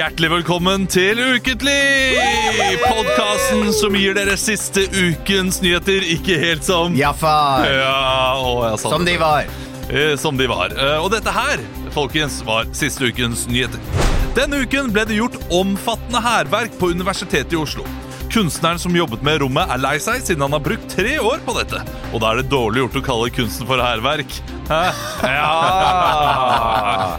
Hjertelig velkommen til Ukentlig! Podkasten som gir dere siste ukens nyheter ikke helt som Ja, far. Ja, å, jeg sa Som det. de var. Eh, Som de var. Eh, Og dette her, folkens, var siste ukens nyheter. Denne uken ble det gjort omfattende hærverk på Universitetet i Oslo. Kunstneren som jobbet med rommet, er lei seg siden han har brukt tre år på dette. Og da er det dårlig gjort å kalle kunsten for hærverk. Ja!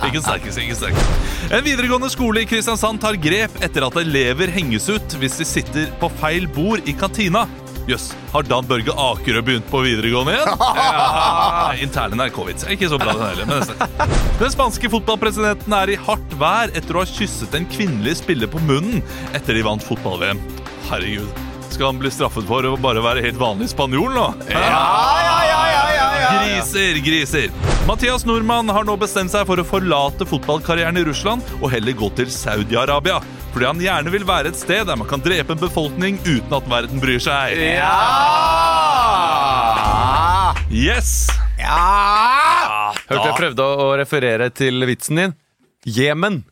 Ikke sterkest, ikke sterkest. En videregående skole i Kristiansand tar grep etter at elever henges ut hvis de sitter på feil bord i kantina. Jøss, har Dan Børge Akerø begynt på videregående igjen? Ja, Interne NRK-vits. Ikke så bra, den heller. Men nesten. den spanske fotballpresidenten er i hardt vær etter å ha kysset en kvinnelig spiller på munnen etter de vant fotball-VM. Herregud. Skal han bli straffet for å bare være helt vanlig spanjol nå? Ja, ja, ja, ja, ja, ja. Griser, griser. Mathias Nordmann har nå bestemt seg for å forlate fotballkarrieren i Russland og heller gå til Saudi-Arabia. Fordi han gjerne vil være et sted der man kan drepe en befolkning uten at verden bryr seg. Ja! Yes! Ja! Hørte jeg prøvde å referere til vitsen din. Jemen.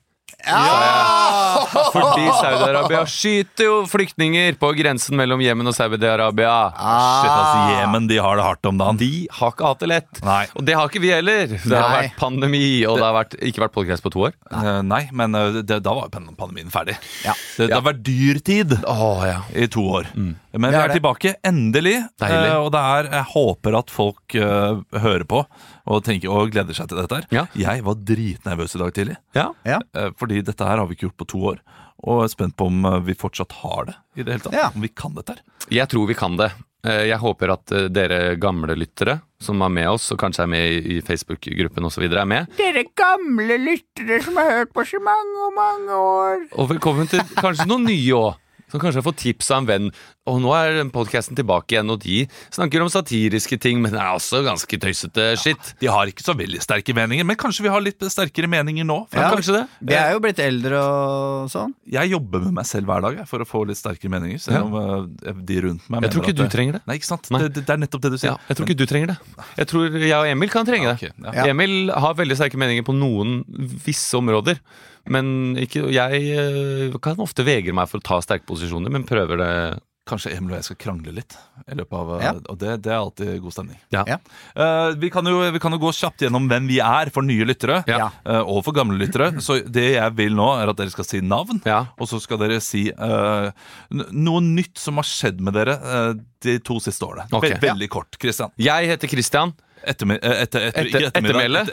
Fordi Saudi-Arabia skyter jo flyktninger på grensen mellom Jemen og Saudi-Arabia. Shit, altså, Jemen de har det hardt om dagen. De har ikke hatt det lett. Nei. Og det har ikke vi heller. Det har Nei. vært pandemi, og det har vært, ikke vært podcast på to år. Eh, nei, men eh, det, da var jo pandemien ferdig. Ja. Det, det har vært dyrtid oh, ja. i to år. Men vi er, er tilbake, endelig. Deilig. Eh, og det er, jeg håper at folk uh, hører på og, tenker, og gleder seg til dette. her Ja. Jeg var dritnervøs i dag tidlig. ja. Ja. Eh, Fordi dette her har vi ikke gjort på to år. Og er spent på om eh, vi fortsatt har det. i det hele tatt Ja. Om vi kan dette her. Jeg tror vi kan det. Eh, Jeg håper at dere gamle lyttere som er med oss, og kanskje er med i- i Facebook-gruppen osv., er med. Dere gamle lyttere som har hørt på så mange og mange år. Og velkommen til kanskje noen nye òg. Som kanskje har fått tips av en venn. Og nå er podkasten tilbake igjen, og de snakker om satiriske ting, men det er også ganske tøysete skitt De har ikke så veldig sterke meninger, men kanskje vi har litt sterkere meninger nå. For Ja. Kanskje det? Vi er jo blitt eldre og sånn. Jeg jobber med meg selv hver dag jeg, for å få litt sterkere meninger. Selv om ja. de rundt meg Jeg tror ikke at du trenger det. Nei, ikke sant? Nei. Det, det, det er nettopp det du sier. Ja, jeg tror ikke du trenger det. Jeg tror jeg og Emil kan trenge det. Ja, ok, ja. Emil har veldig sterke meninger på noen visse områder. Men ikke, jeg eh, kan ofte vegre meg for å ta sterke posisjoner, men prøver det Kanskje Emil og jeg skal krangle litt. I løpet av, eh, Ja. Og det, det er alltid god stemning. Ja. Ja. Uh, vi, kan jo, vi kan jo gå kjapt gjennom hvem vi er for nye lyttere. Ja. eh, og for gamle lyttere. Så det jeg vil nå, er at dere skal si navn. Ja. Og så skal dere si uh, noe nytt som har skjedd med dere de to siste årene. Okay. Ve veldig kort. Kristian. Jeg heter Christian. Ettermi eh, etter, etter, ettermæle.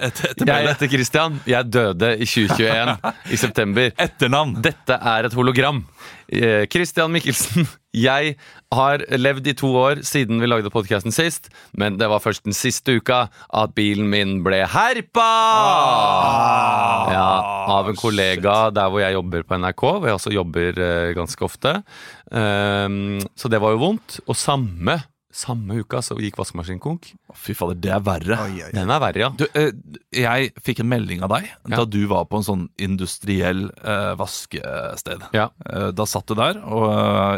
Jeg heter Christian. Jeg døde i 2021, i september. Etternavn. Dette er et hologram. Eh, Christian Mikkelsen. Jeg har levd i to år siden vi lagde podkasten sist, men det var først den siste uka at bilen min ble herpa! Ja, av en kollega der hvor jeg jobber på NRK, hvor jeg også jobber eh, ganske ofte. Ehm, så det var jo vondt. Og samme, samme uka så gikk vaskemaskinen konk. Fy fader, det er verre. Oi, oi, oi. Den er verre, ja. Du, eh, jeg fikk en melding av deg Ja. da du var på en sånn industriell eh, vaskested. Ja. Eh, da satt du der, og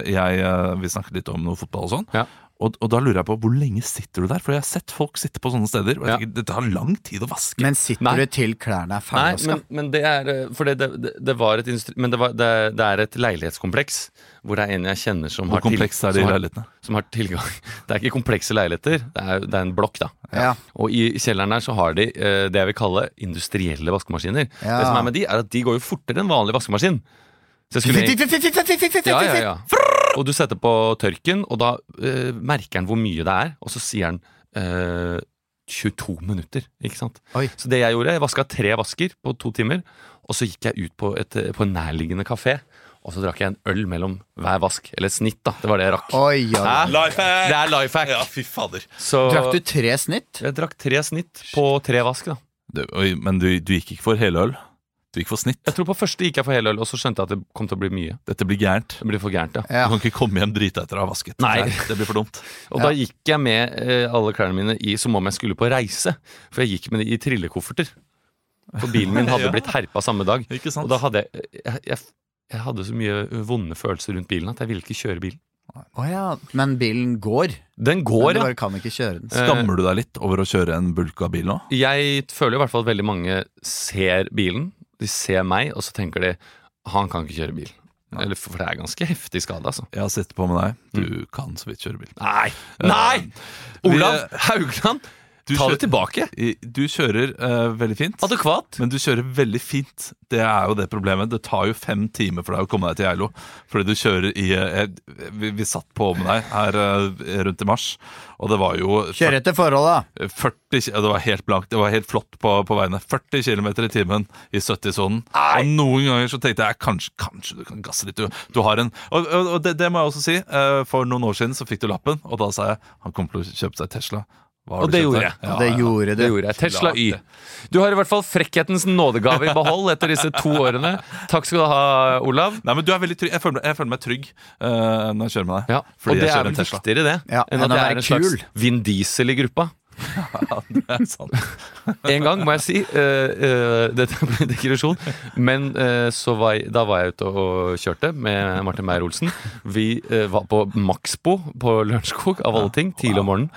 eh, jeg, vi snakket litt om noe fotball og sånn. Ja. Og, og da lurer jeg på, hvor lenge sitter du der? For jeg har sett folk sitte på sånne steder, og jeg Ja. tenker, det tar lang tid å vaske. Men sitter Nei. du til klærne er Nei, ferdigvaska? men, men det er eh, For det, det, det var et industri... Men det, var, det, det er et leilighetskompleks hvor det er en jeg kjenner som Hvor har, til- er de som har, som har tilgang Det er ikke komplekse leiligheter, det er, det er en blokk, da. Ja. Og i kjelleren der så har de eh, det jeg vil kalle industrielle vaskemaskiner. Ja. Det som er med de, er at de går jo fortere enn vanlig vaskemaskin. Så jeg ja, ja, ja. Og du setter på tørken, og da uh, merker han hvor mye det er, og så sier han uh, 22 minutter. Ikke sant? Oi. Så det jeg gjorde, jeg vaska tre vasker på to timer, og så gikk jeg ut på, et, på en nærliggende kafé, og så drakk jeg en øl mellom hver vask. Eller et snitt, da. Det var det jeg rakk. Oi, oi. Det er life hack. Ja, fy fader. Så Drakk du tre snitt? jeg drakk tre snitt på tre vask, da. Du, oi, men du, du gikk ikke for heløl? Du gikk for snitt? Jeg tror på første gikk jeg for heløl, og så skjønte jeg at det kom til å bli mye. Dette blir gærent. Det blir for gærent, ja. Ja. Du kan ikke komme hjem drita etter å ha vasket. Nei. Det blir for dumt. Og da gikk jeg med eh, alle klærne mine i som om jeg skulle på reise. For jeg gikk med de i trillekofferter. For bilen min hadde Ja. blitt herpa samme dag. Ikke sant? Og da hadde jeg, jeg, jeg Jeg hadde så mye vonde følelser rundt bilen at jeg ville ikke kjøre bilen. Å ja, men bilen går. Den Men går, du ja. bare kan ikke kjøre den. Eh, Skammer du deg litt over å kjøre en bulka bil nå? Jeg føler i hvert fall at veldig mange ser bilen. De ser meg, og så tenker de han kan ikke kjøre bil. Eller, for det er ganske heftig skade, altså. Jeg har sett på med deg. Du kan så vidt kjøre bil. Nei! Nei! Uh, Olav Haugland, Du ta kjører- det tilbake. Du kjører uh, veldig fint. Adekvat. Men du kjører veldig fint. Det er jo det problemet. Det tar jo fem timer for deg å komme deg til Geilo. Fordi du kjører i uh, jeg- vi, vi satt på med deg her uh, rundt i mars, og det var jo Kjør etter forholda. 40, Det var helt blankt. Det var helt flott på, på veiene. 40 km i timen i 70-sonen. Og noen ganger så tenkte jeg kanskje, kanskje du kan gasse litt. Du, du har en Og, og, og det, det må jeg også si. For noen år siden så fikk du lappen, og da sa jeg han kommer til å kjøpe seg Tesla. Og det gjorde jeg. Ja, det gjorde det. Det gjorde jeg. Tesla Y. Du har i hvert fall frekkhetens nådegave i behold etter disse to årene. Takk skal du ha, Olav. Nei, men du er veldig trygg. Jeg føler, meg- jeg føler meg trygg uh, når jeg kjører med deg. Ja, og det er vel en Tesla. viktigere det Ja, enn at jeg er en slags kul. Vin Diesel i gruppa. Ja, det er sant. En gang må jeg si Uh, uh, Dette blir digresjon, men uh, så var jeg, da var jeg ute og kjørte med Martin Meyer-Olsen. Vi var på Maxbo på Lørenskog, av alle ting, tidlig om morgenen.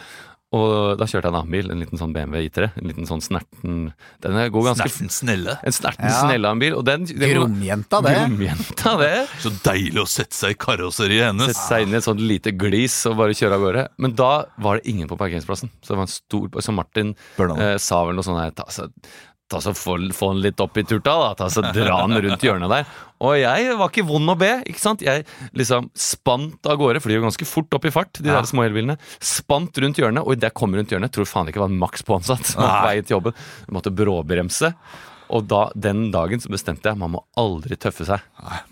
Og da kjørte jeg en annen bil, en liten sånn BMW I3. En liten sånn snerten Den går ganske Snerten snelle. En snerten Ja. snelle av en bil. Og den, den Gromjenta, det. Gromjenta, det. Så deilig å sette seg i karosseriet hennes. Sette seg inn i et sånt lite glis og bare kjøre av gårde. Men da var det ingen på parkeringsplassen. Så det var en stor Så Martin eh, sa vel noe sånn her ta, så, få, få den litt opp i turta, da. Ta så Dra den rundt hjørnet der. Og jeg var ikke vond å be. ikke sant? Jeg liksom spant av gårde, for de gjør ganske fort opp i fart, de Ja. der små elbilene. Spant rundt hjørnet, og idet jeg kom rundt hjørnet, tror faen ikke det var en maks påansatt på Nei. vei til jobben. Jeg måtte bråbremse. Og da, den dagen så bestemte jeg man må aldri tøffe seg.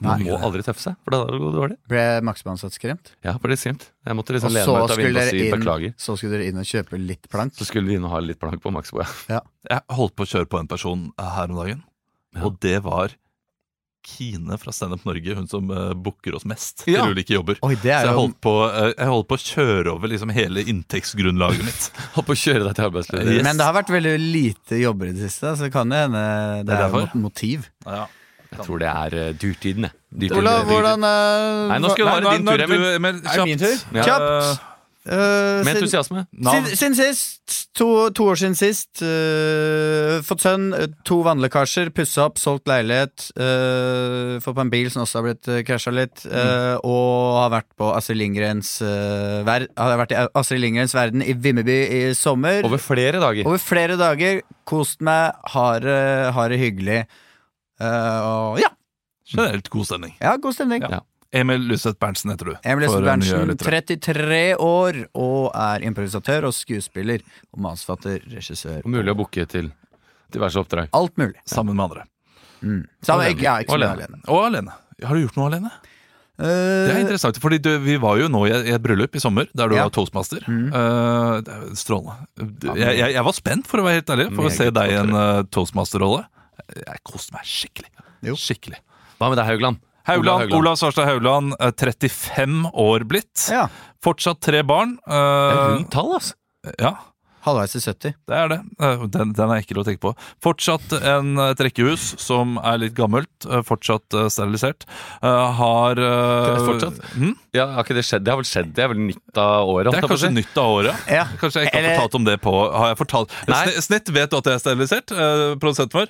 Man må aldri tøffe seg, for da går det dårlig. Ble maksmansatt skremt? Ja, ble litt skremt. Jeg måtte liksom lene meg ut av skulle, vinduet og si inn, beklager. så skulle dere inn og kjøpe litt plank? Så skulle vi inn og ha litt plank på Maxbo, ja. Jeg holdt på å kjøre på en person her om dagen, Ja. og det var Kine fra Standup Norge, hun som uh, booker oss mest Ja. til ulike jobber. Oi, det Så jeg holdt, på, uh, jeg holdt på å kjøre over liksom hele inntektsgrunnlaget mitt. Holdt på å kjøre deg til arbeidslivet. Yes. Men det har vært veldig lite jobber i det siste, så det kan jo hende det Det er er et motiv. Ja. Jeg tror det er uh, dyrtiden, jeg. Dyrtiden. Olav, hvordan uh, Nei, nå skal du ha din tur, Emil. Ja. Kjapt. Uh, Med entusiasme. Navn. siden, siden sist, to, to år siden sist, uh, fått sønn, uh, to vannlekkasjer, pussa opp, solgt leilighet, uh, fått på en bil som også har blitt uh, krasja litt, uh, og har vært på Astrid Lindgrens uh, Har vært i Astrid Lindgrens verden i Vimmerby i sommer. Over flere dager. Over flere dager. Kost meg, har, det- har det hyggelig. Uh, og ja. Generelt god stemning. ja, god stemning. Ja. Emil Luseth Berntsen heter du. Emil Espen Berntsen, 33 år, og er improvisatør og skuespiller. Og manusforfatter, regissør. Og mulig å booke til diverse oppdrag. Alt mulig. Sammen med andre. Mm. Sammen, Alene. ikke, ja, ikke så Alene. alene. Og alene. Har du gjort noe alene? Det er Uh, interessant, fordi du, vi var jo nå i i et bryllup i sommer der du Ja. var toastmaster. Mm. Eh, det jo strålende. Jeg, jeg, jeg var spent, for å være helt ærlig, for å se deg i en uh, toastmaster-rolle. Jeg koste meg skikkelig. Jo. Skikkelig. Hva med deg, Haugland? Haugland, Olav Olav Svarstad Haugland, eh, 35 år blitt. ja. Fortsatt tre barn. Det er Eh, rundt tall, altså. ja, Halvveis til 70. det er det. Eh, Den, den er ekkel å tenke på. Fortsatt en, et rekkehus som er litt gammelt. eh, Fortsatt eh, sterilisert. Uh, Har uh, Fortsatt? hm? Ja, har ikke det skjedd? Det har vel skjedd? Det er vel nytt av året? Det er kanskje nytt av året. Ja. Kanskje jeg ikke har fortalt om det på Har jeg fortalt Nei. Sne- Snett vet du at jeg er sterilisert, Uh, produsenten vår.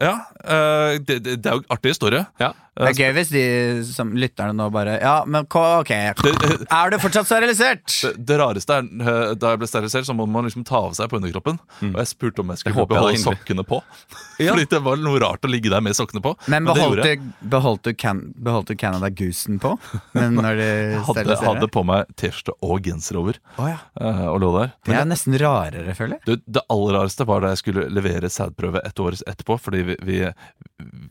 Ja. eh, det, det, det er jo en artig historie. Ja. Det er gøy hvis de som lytterne nå bare Ja, men ok. Er du fortsatt sterilisert? det, det rareste er eh, Da jeg ble sterilisert, så må man liksom ta av seg på underkroppen. Og jeg spurte om jeg skulle jeg beholde sokkene på. Ja. Fordi det var noe rart å ligge der med sokkene på. Men det beholdt du, beholdt, du can, beholdt du Canada Goosen på? Men når de hadde, hadde på meg T-skjorte og genser over oh, ja. eh, og lå der. Det er nesten rarere, føler jeg. Det, det aller rareste var da jeg skulle levere sædprøve et år etterpå. Fordi vi, vi,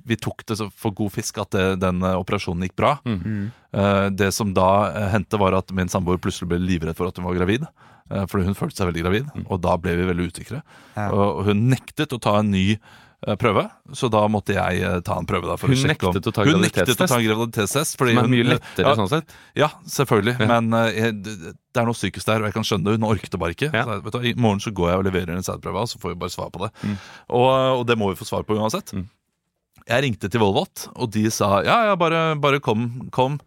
vi tok det for god fisk at det, den eh, operasjonen gikk bra. Mm. Eh, det som da eh, hendte, var at min samboer plutselig ble livredd for at hun var gravid. fordi hun følte seg veldig gravid, og da ble vi veldig usikre. Ja. Og hun nektet å ta en ny prøve, så da måtte jeg ta en prøve. Da, for Hun å sjekke om, nektet å ta hun nektet å ta en graviditetstest. Fordi Som er mye lettere ja, sånn sett. ja, selvfølgelig. Ja. Men uh, jeg, det, er noe psykisk der, og jeg kan skjønne det. Hun orket det bare ikke. Ja. Så, vet du, I morgen så går jeg og leverer en sædprøve, og så får vi bare svar på det. Mm. Og, og det må vi få svar på uansett. Mm. Jeg ringte til Volvat, og de sa ja, ja, bare, bare kom, kom.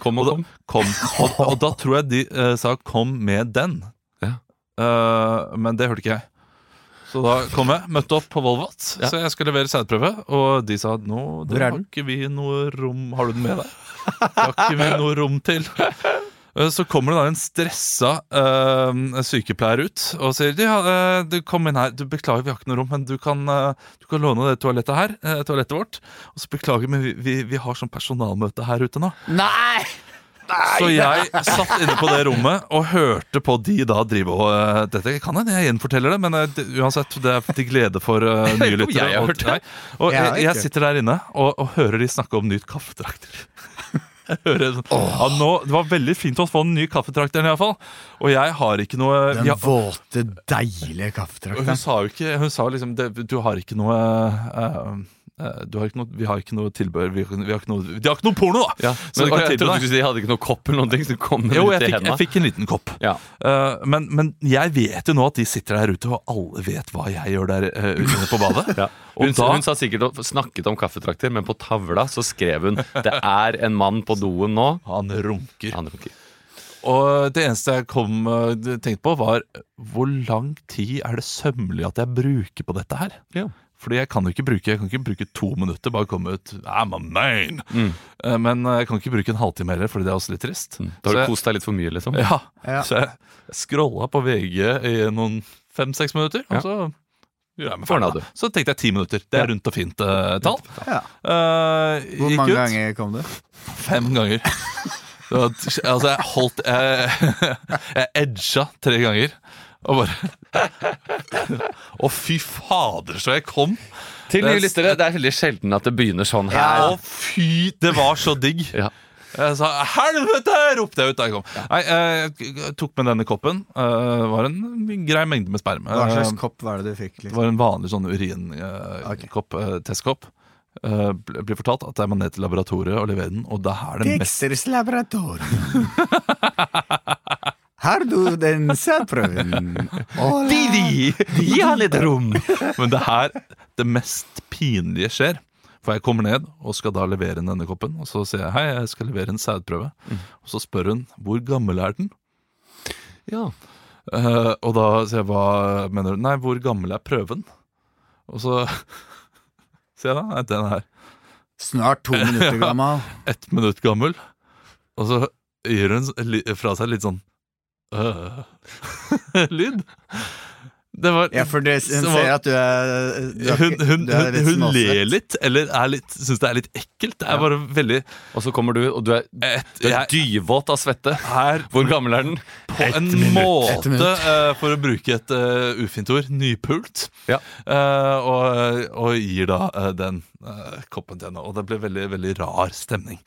Kom og Og da, kom. Og, og da tror jeg de uh, sa 'kom med den'. Ja. Uh, men det hørte ikke jeg. Så da kom jeg, møtte opp på Volvat, Ja. så jeg skulle levere sædprøve. Og de sa nå det er har ikke vi noe rom Har du den med deg? Det har ikke vi noe rom til. Eh, Så kommer det da en stressa eh, sykepleier ut og sier ja, eh, du kom inn her. Du Beklager, vi har ikke noe rom, men du kan, eh, du kan låne det toalettet her. toalettet vårt. Og så beklager, men vi, vi, vi har sånn personalmøte her ute nå. Nei! Så jeg satt inne på det rommet og hørte på de da drive og uh, Dette kan hende jeg gjenforteller det, men uh, uansett, det er til glede for uh, nye lyttere. jeg Og, nei. og Jeg jeg, sitter der inne og, og hører de snakke om nytt kaffetrakter. Hører sånn, ja, nå, Det var veldig fint å få den nye kaffetrakteren, iallfall. Og jeg har ikke noe Den ja, våte, deilige kaffetrakteren. Hun sa jo ikke Hun sa liksom Du har ikke noe du har ikke noe, Vi har ikke noe tilbehør. Vi, vi har ikke noe, de har ikke noe porno, da! Ja, men, de jeg trodde du skulle si de hadde ikke noe kopp eller noe Jo, jeg fikk, jeg fikk en liten kopp. Ja. Uh, men, men jeg vet jo nå at de sitter der ute, og alle vet hva jeg gjør der uh, ute på badet. Ja. Hun, da- hun sa sikkert og snakket om kaffetrakter, men på tavla så skrev hun 'Det er en mann på doen nå'. Han runker. Han runker. Og det eneste jeg kom eh, tenkte på, var hvor lang tid er det sømmelig at jeg bruker på dette her? Ja. Fordi jeg kan jo ikke bruke Jeg kan ikke bruke to minutter, bare komme ut I'm a man! Mm. Eh, Men eh, jeg kan ikke bruke en halvtime heller, Fordi det er også litt trist. Da har du kost deg litt for mye, liksom. Ja, Ja. Så jeg scrolla på VG i noen fem-seks minutter, Ja. og så da. Så tenkte jeg ti minutter. Det er rundt og fint uh, tall. Ja. Uh, Hvor mange ut. ganger kom du? Fem ganger. Det var, altså, jeg holdt Jeg, jeg edga tre ganger. Og bare Å, fy fader, så jeg kom! Til Det nye lyttere, det er veldig sjelden at det begynner sånn her. Å, fy! Det var så digg. Ja. Jeg sa 'helvete!' ropte jeg ut da jeg kom. Nei, jeg tok med denne koppen. Eh, Det var en grei mengde med sperme. Hva slags Eh, kopp var det du fikk? Det Liksom? var en vanlig sånn urinkopp, Okay. testkopp. Blir fortalt at jeg må ned til laboratoriet og levere den, og det er det mest Dexters laboratorium. Har du den sædprøven? Didi! Gi han litt rom! Men det her, det mest pinlige skjer. For jeg kommer ned og skal da levere inn denne koppen. Og så sier jeg hei, jeg skal levere en sædprøve. Og så spør hun hvor gammel er den? Ja. Uh, og da sier jeg hva mener du? Nei, hvor gammel er prøven? Og så sier jeg da nei, den er Snart to minutter gammel. ett minutt gammel. Og så gir hun fra seg litt sånn lyd. Det var Ja, for det, hun var- ser at du er, du er, hun, hun, du er litt hun småsvett. ler litt, eller er syns det er litt ekkelt. Det er bare veldig Og så kommer du, og du er, et, du er Jeg dyvåt av svette. Her, Hvor gammel er den? på en minutt. måte, eh, for å bruke et uh, ufint ord, nypult. Ja. Uh, og, og gir da den koppen til henne. Og det ble veldig veldig rar stemning.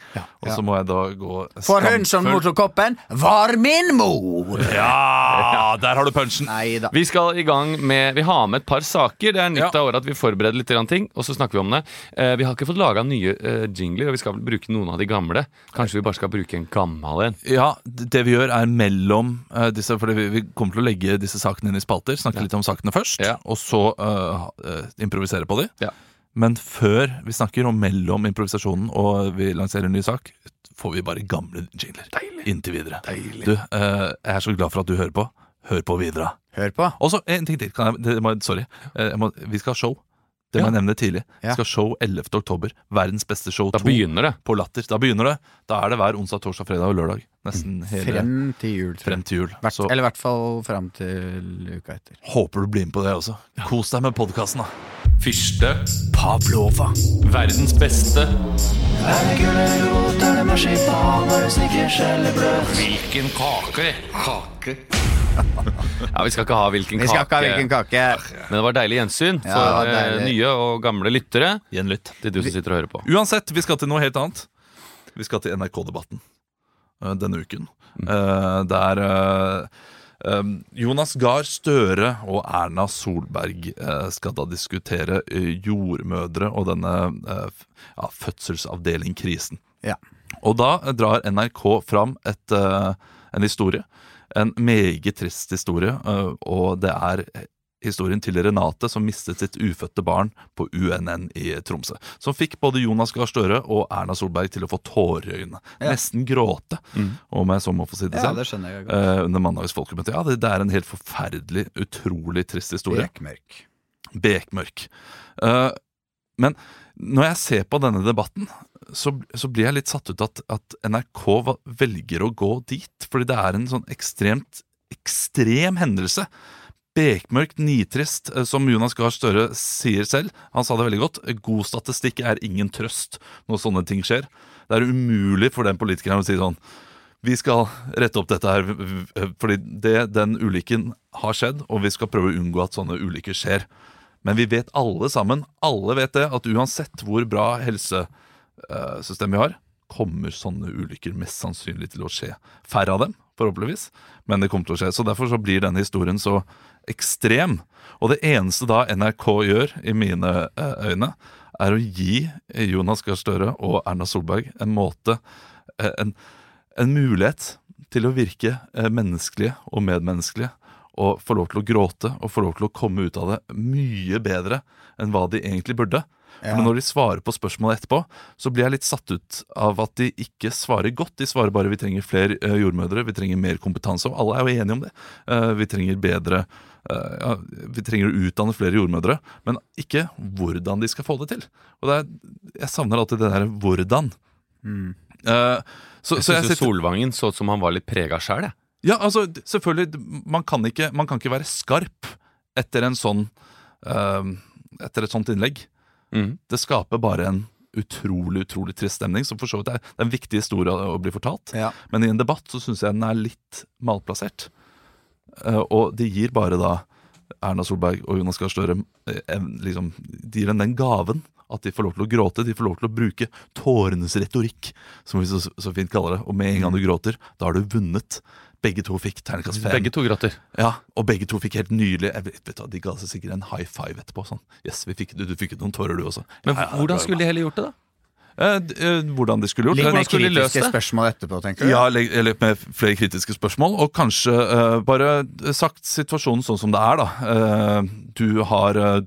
Og så må jeg da gå For hun som mottok koppen, var min mor! Ja, der har du punchen! Neida. Vi skal i gang med Vi har med et par saker. Det er nytt Ja. av året at vi forbereder litt ting, og så snakker vi om det. Eh, vi har ikke fått laga nye eh, jingler, og vi skal bruke noen av de gamle. Kanskje vi bare skal bruke en gammel en. Ja, det vi gjør er mellom eh, disse For vi, vi kommer til å legge disse sakene inn i spalter. Snakke litt om sakene først, Ja. og så uh, eh, improvisere på de. Ja. Men før vi snakker om mellom improvisasjonen og vi lanserer en ny sak, får vi bare gamle jingler. Inntil videre. Du, eh, jeg er så glad for at du hører på. Hør på videre. Hør på. Og så en ting til. Kan jeg, det må, sorry. Eh, Jeg må, vi skal ha show. Det må Ja. jeg nevne tidlig. Ja. skal show 11. oktober. Verdens beste show Da 2 begynner det. på Latter. Da begynner det. Da er det hver onsdag, torsdag, fredag og lørdag. Nesten hele Frem til jul, tror jeg. frem til jul. Hvert, Så eller i hvert fall frem til uka etter. håper du blir med på det også. Kos deg med podkasten, da. Fyrste. Pavlova. Verdens beste. Hvilken kake? Kake. Ja, Vi skal ikke ha hvilken Vi skal ikke ha kake. hvilken kake. Men det var deilig gjensyn for ja, deilig. nye og gamle lyttere. Gjenlytt. Det er du som sitter og hører på. Uansett, vi skal til noe helt annet. Vi skal til NRK-debatten eh, denne uken. Eh, der eh, eh, Jonas Gahr Støre og Erna Solberg eh, skal da diskutere eh, jordmødre og denne eh, ja, fødselsavdeling-krisen. Ja. Og da drar NRK fram et, eh, en historie. En meget trist historie, eh, og det er historien til Renate som mistet sitt ufødte barn på UNN i Tromsø. Som fikk både Jonas Gahr Støre og Erna Solberg til å få tårer i øynene. Ja. Nesten gråte, om jeg så må få si det Ja, selv. det jeg godt. Uh, under mandagens folkemøte. Ja, det, det er en helt forferdelig, utrolig trist historie. Bekmørk. bekmørk. Uh, men når jeg ser på denne debatten, så, så blir jeg litt satt ut at, at NRK velger å gå dit. Fordi det er en sånn ekstremt ekstrem hendelse. Bekmørkt, nitrist, eh, som Jonas Gahr Støre sier selv. Han sa det veldig godt. God statistikk er ingen trøst når sånne ting skjer. Det er umulig for den politikeren å si sånn Vi skal rette opp dette her, fordi det, den ulykken har skjedd, og vi skal prøve å unngå at sånne ulykker skjer. Men vi vet alle sammen, alle vet det, at uansett hvor bra helsesystem vi har, kommer sånne ulykker mest sannsynlig til å skje. Færre av dem, forhåpentligvis, men det kommer til å skje. Så Derfor så blir denne historien så ekstrem. Og det eneste da NRK gjør, i mine eh, øyne, er å gi Jonas Gahr Støre og Erna Solberg en måte, eh, en, en mulighet til å virke eh, menneskelige og medmenneskelige. Og få lov til å gråte og få lov til å komme ut av det mye bedre enn hva de egentlig burde. Ja. For når de svarer på spørsmålet etterpå, så blir jeg litt satt ut av at de ikke svarer godt. De svarer bare vi trenger flere eh, jordmødre, vi trenger mer kompetanse. Og alle er jo enige om det. Eh, vi trenger bedre eh, ja, Vi trenger å utdanne flere jordmødre, men ikke hvordan de skal få det til. Og det er, Jeg savner alltid det der 'hvordan'. Mm. Uh, så jeg syns sitter, Solvangen så ut som han var litt prega sjæl. ja, altså, selvfølgelig, man kan, ikke, man kan ikke være skarp etter en sånn uh, Etter et sånt innlegg. Mm. Det skaper bare en utrolig utrolig trist stemning, som for så vidt er, det er en viktig historie å bli fortalt. Ja. Men i en debatt så syns jeg den er litt malplassert. Eh, og det gir bare da Erna Solberg og Jonas Gahr Støre eh, liksom, De gir en den gaven at de får lov til å gråte. De får lov til å bruke tårenes retorikk, som vi så, så fint kaller det. Og med en gang du gråter, da har du vunnet. Begge to fikk terningkast fem. Begge to gratter. Ja, og begge to fikk helt nydelig jeg vet, vet du, De ga seg sikkert en high five etterpå. Sånn. Yes, vi fikk, du, du fikk noen tårer, du også. Men Ja, ja, hvordan skulle de heller gjort det, da? Eh, eh, hvordan de skulle gjort Litt mer kritiske skulle de spørsmål etterpå, tenker du? Ja, litt eller med flere kritiske spørsmål, og kanskje eh, bare sagt situasjonen sånn som det er, da. Eh, du har eh,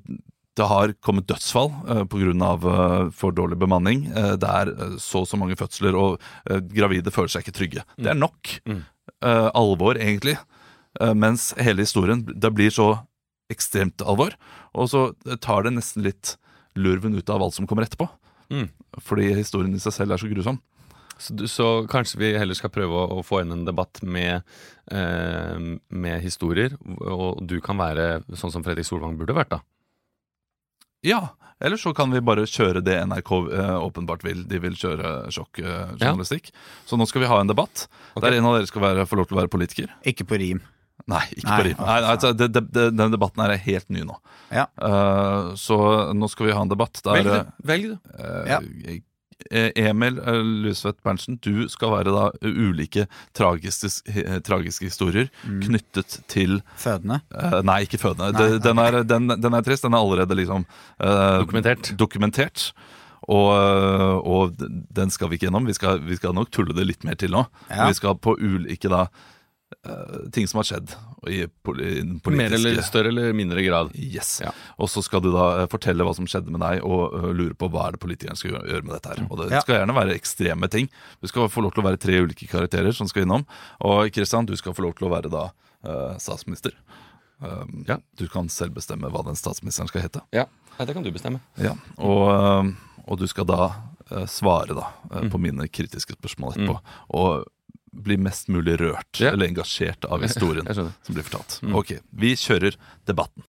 Det har kommet dødsfall uh, pga. Uh, for dårlig bemanning. Eh, det er eh, så og så mange fødsler, og eh, gravide føler seg ikke trygge. Det er nok Mm. eh, alvor, egentlig. Eh, mens hele historien det blir så ekstremt alvor, og så tar det nesten litt lurven ut av alt som kommer etterpå. Mm. Fordi historien i seg selv er så grusom. Så, så kanskje vi heller skal prøve å, å få inn en debatt med, eh, med historier, og du kan være sånn som Fredrik Solvang burde vært, da. Ja, eller så kan vi bare kjøre det NRK eh, åpenbart vil. De vil kjøre sjokkjournalistikk. Så nå skal vi ha en debatt okay. der en av dere skal være, få lov til å være politiker. Ikke på rim. Nei, ikke Nei, på rim. Nei, altså, det, det, det, den debatten her er helt ny nå. Ja. Uh, så nå skal vi ha en debatt der Velg du. Velg du. Uh, Ja. Eh, Emil Lysvedt Lusvedt Berntsen, du skal være da ulike tragiske, eh, tragiske historier knyttet til Fødende. Uh, nei, ikke fødende. Nei, Det- den, er, den, den er trist. Den er allerede liksom uh, Dokumentert. dokumentert. Og, eh, og den skal vi ikke gjennom. Vi skal, vi skal nok tulle det litt mer til nå. Ja. Vi skal på ulike da eh, ting som har skjedd i, politiske Mer eller større eller mindre grad. Yes. Ja. Og så skal du da eh, fortelle hva som skjedde med deg, og eh, lure på hva er det politikeren skal gjøre med dette her. Og det Ja. skal gjerne være ekstreme ting. Du skal få lov til å være tre ulike karakterer som skal innom. Og Kristian, du skal få lov til å være da eh, statsminister. Um, Ja. Du kan selv bestemme hva den statsministeren skal hete. Ja, det kan du bestemme. Ja. Og, og du skal da eh, svare da mm. på mine kritiske spørsmål etterpå. Og bli mest mulig rørt Ja. eller engasjert av historien som blir fortalt. Ok, vi kjører debatten.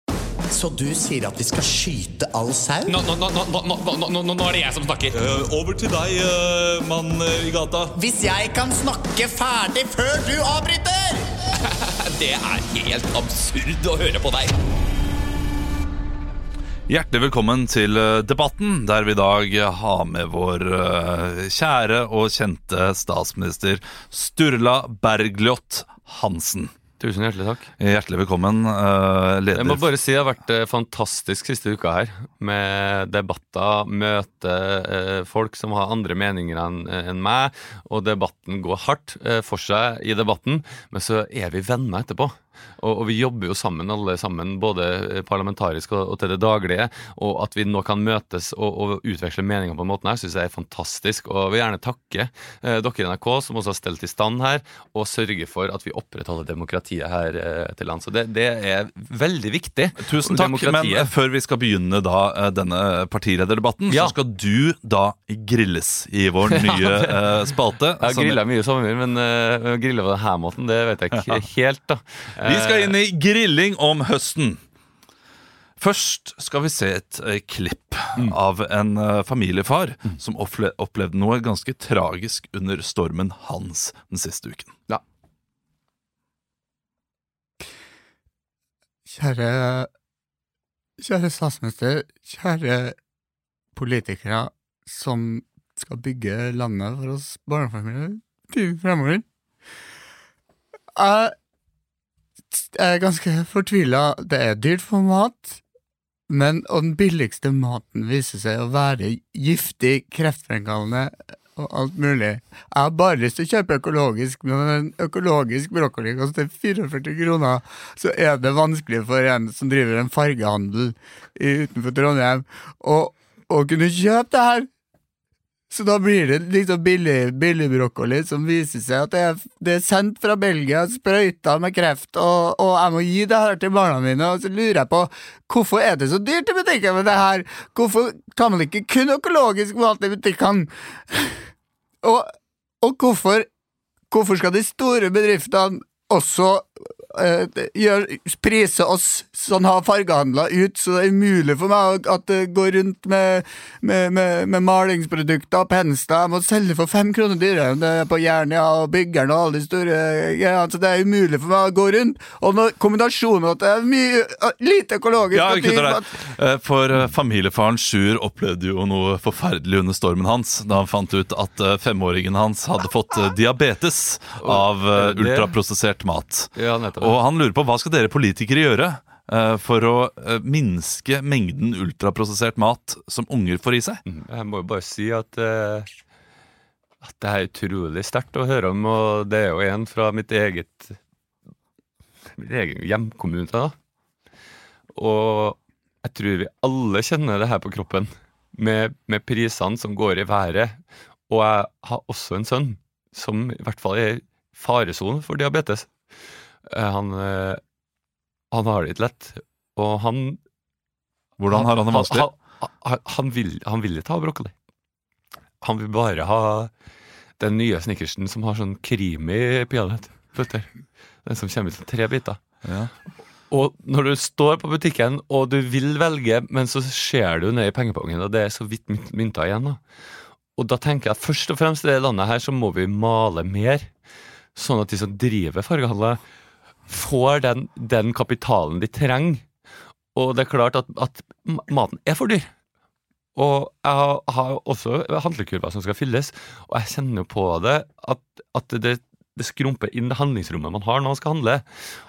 Så du sier at vi skal skyte all sau? Nå, nå, nå, nå, nå, nå, nå, nå er det jeg som snakker. over til deg, mann i gata. Hvis jeg kan snakke ferdig før du avbryter! Det er helt absurd å høre på deg. Hjertelig velkommen til eh, debatten, der vi i dag har med vår eh, kjære og kjente statsminister Sturla Bergljot Hansen. Tusen hjertelig takk. Hjertelig velkommen, eh, leder Jeg må bare si det har vært fantastisk siste uka her. Med debatter, møte folk som har andre meninger enn meg. Og debatten går hardt for seg i debatten, men så er vi venner etterpå. Og, og vi jobber jo sammen, alle sammen, både parlamentarisk og, og til det daglige. Og at vi nå kan møtes og, og utveksle meninger på den måten her, syns jeg er fantastisk. Og jeg vil gjerne takke eh, dere i NRK, som også har stelt i stand her, og sørge for at vi opprettholder demokratiet her eh, til lands. Så det, det er veldig viktig. Tusen takk, men før vi skal begynne da eh, denne partilederdebatten, Ja. så skal du da grilles i vår nye eh, spalte. Jeg har grilla mye i sommer, men uh, grilla på denne måten, det vet jeg ikke helt. da Vi skal inn i grilling om høsten. Først skal vi se et eh, klipp av en eh, familiefar som opple opplevde noe ganske tragisk under stormen Hans den siste uken. Kjære Kjære statsminister, kjære politikere som skal bygge landet for oss barnefamilier i fremover. Jeg er ganske fortvila. Det er dyrt for mat, men og den billigste maten viser seg å være giftig, kreftfremkallende og alt mulig. Jeg har bare lyst til å kjøpe økologisk, men en økologisk brokkoli koster 44 kroner, så er det vanskelig for en som driver en fargehandel utenfor Trondheim, å kunne kjøpe det her. Så da blir det liksom billig, billig brokkoli som viser seg at det er, det er sendt fra Belgia, sprøyta med kreft, og, og jeg må gi det her til barna mine. Og så lurer jeg på hvorfor er det så dyrt i butikken med det her? Hvorfor kan man ikke kun økologisk mat i butikkene? Og, og hvorfor, hvorfor skal de store bedriftene også eh, gjør, priser oss som har fargehandla ut, så det er umulig for meg at det går rundt med, med, med, med malingsprodukter og pensler. Jeg må selge for fem kroner dyrere enn det er på Jernia og Byggeren og alle de store greiene. Så det er umulig for meg å gå rundt. Og når kombinasjonen at det er mye uh, lite økologisk Ja, Eh, For eh, familiefaren Sjur opplevde jo noe forferdelig under stormen hans da han fant ut at eh, femåringen hans hadde fått eh, diabetes av eh, ultraprosessert mat. Ja, nettopp. Og han lurer på hva skal dere politikere gjøre eh, for å eh, minske mengden ultraprosessert mat som unger får i seg? Jeg må jo bare si at eh, At det er utrolig sterkt å høre om, og det er jo en fra mitt eget Min egen hjemkommune. da Og jeg tror vi alle kjenner det her på kroppen, med, med prisene som går i været. Og jeg har også en sønn som i hvert fall er i faresonen for diabetes. Eh, Han, eh, han har det ikke lett, og han Hvordan har han det vanskelig? Han, han, han, vil, han vil ikke ha brokkoli. Han vil bare ha den nye snickersen som har sånn creamy peanøttbøtter. Den som kommer ut som tre biter. Ja. Og når du står på butikken og du vil velge, men så ser du ned i pengepongen, og det er så vidt mynt- mynter igjen. da. Og da tenker jeg at først og fremst i det landet her så må vi male mer, sånn at de som driver fargehandler, får den, den kapitalen de trenger. Og det er klart at, at maten er for dyr. Og jeg har, har også handlekurver som skal fylles, og jeg kjenner på det at, at det, det skrumper inn det handlingsrommet man har når man skal handle.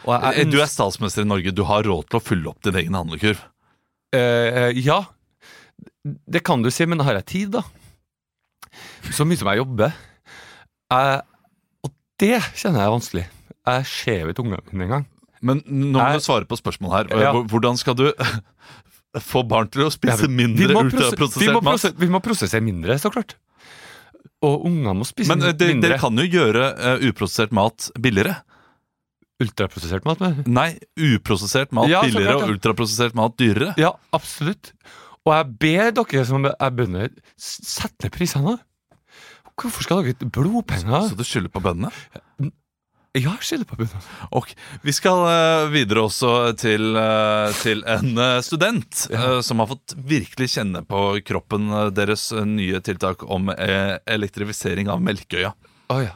Og jeg, Eh, Du er statsminister i Norge, du har råd til å fylle opp din egen handlekurv. Uh, ja, det kan du si, men har jeg tid, da? Så mye som jeg jobber. Uh, og det kjenner jeg er vanskelig. Jeg skjevet ikke ungene mine engang. Men nå må jeg, du svare på spørsmålet her. Ja. Hvordan skal du få barn til å spise mindre ultraprosessert mat? vi må prosessere mindre, så klart. Og ungene må spise Men eh, mindre. dere kan jo gjøre uh, uprosessert mat billigere. Ultraprosessert mat, men Nei, uprosessert mat Ja, billigere klart, ja. og ultraprosessert mat dyrere. Ja, absolutt. Og jeg ber dere som er bønder, Sette sett ned prisene. Hvorfor skal dere blodpenger? Så du skylder på bøndene? Ja, bøndene. Ok, Vi skal uh, videre også til, uh, til en uh, student som har fått virkelig kjenne på kroppen deres nye tiltak om elektrifisering av Melkøya. Oh, ja.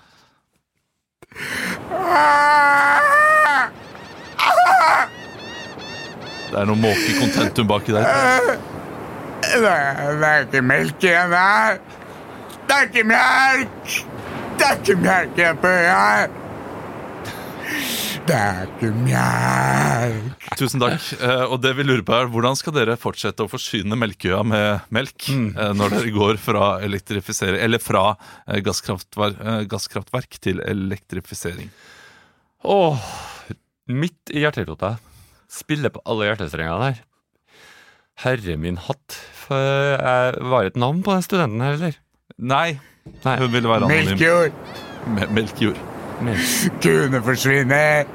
Det er noe måke-contentum baki der. Er, det er ikke melk igjen her. Det er ikke melk! Det er ikke melk igjen på øya. Det er ikke melk. Tusen takk. Eh, og det vi lurer på er, Hvordan skal dere fortsette å forsyne Melkøya med melk mm. når dere går fra elektrifisering Eller fra eh, gasskraftverk, eh, gasskraftverk til elektrifisering? Åh, midt i hjerterota. Spiller på alle hjertestrengene der. Herre min hatt. For jeg var et navn på den studenten her, eller? Nei, Nei. hun ville være anonym. Melkjord! Me- Melkjord. forsvinner!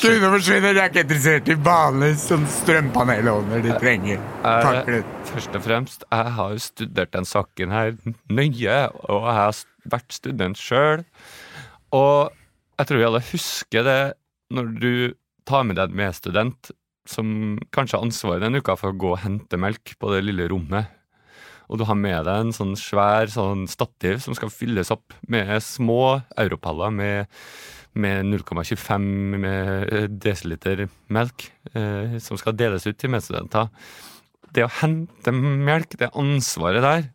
Kuene forsvinner! jeg! Jeg er ikke interessert i vanlig sånn strømpanelovner de trenger. Takk jeg, Først og fremst, jeg har jo studert den saken her nøye, og jeg har vært student sjøl. Og jeg tror vi alle husker det når du tar med deg en medstudent som kanskje har ansvaret denne uka for å gå og hente melk på det lille rommet. Og du har med deg en sånn svær sånn stativ som skal fylles opp med små europaller med, med 0,25 med, eh, melk, eh, som skal deles ut til medstudenter. Det å hente melk, det ansvaret der,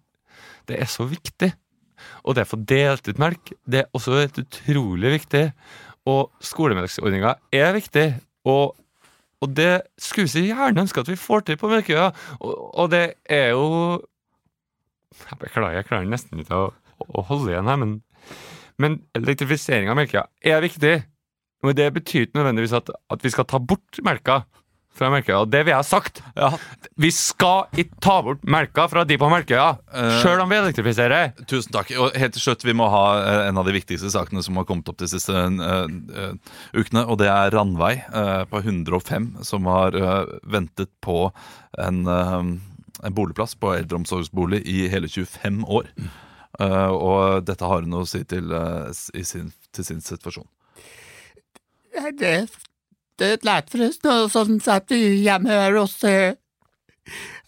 det er så viktig. Og det å få delt ut melk, det er også utrolig viktig. Og skolemelksordninga er viktig. Og, og det skulle vi gjerne ønske at vi får til på Melkøya. Og, og det er jo Jeg beklager, jeg klarer nesten ikke å, å holde igjen her, men, men elektrifisering av melka er viktig. Men det betyr ikke nødvendigvis at, at vi skal ta bort melka fra Melkøya. Det vil jeg ha sagt. Vi skal ikke ta bort melka fra de på Melkøya, Uh, sjøl om vi elektrifiserer. Tusen takk. Og helt til slutt, vi må ha eh, en av de viktigste sakene som har kommet opp de siste uh, uh, ukene. Og det er Randvei eh, på 105 som har eh, ventet på eh, en boligplass på eldreomsorgsbolig i hele 25 år. Eh, og dette har hun å si til, uh, i sin, til sin situasjon. Det, det lät forresten sånn sett vi hjemme her hos eh,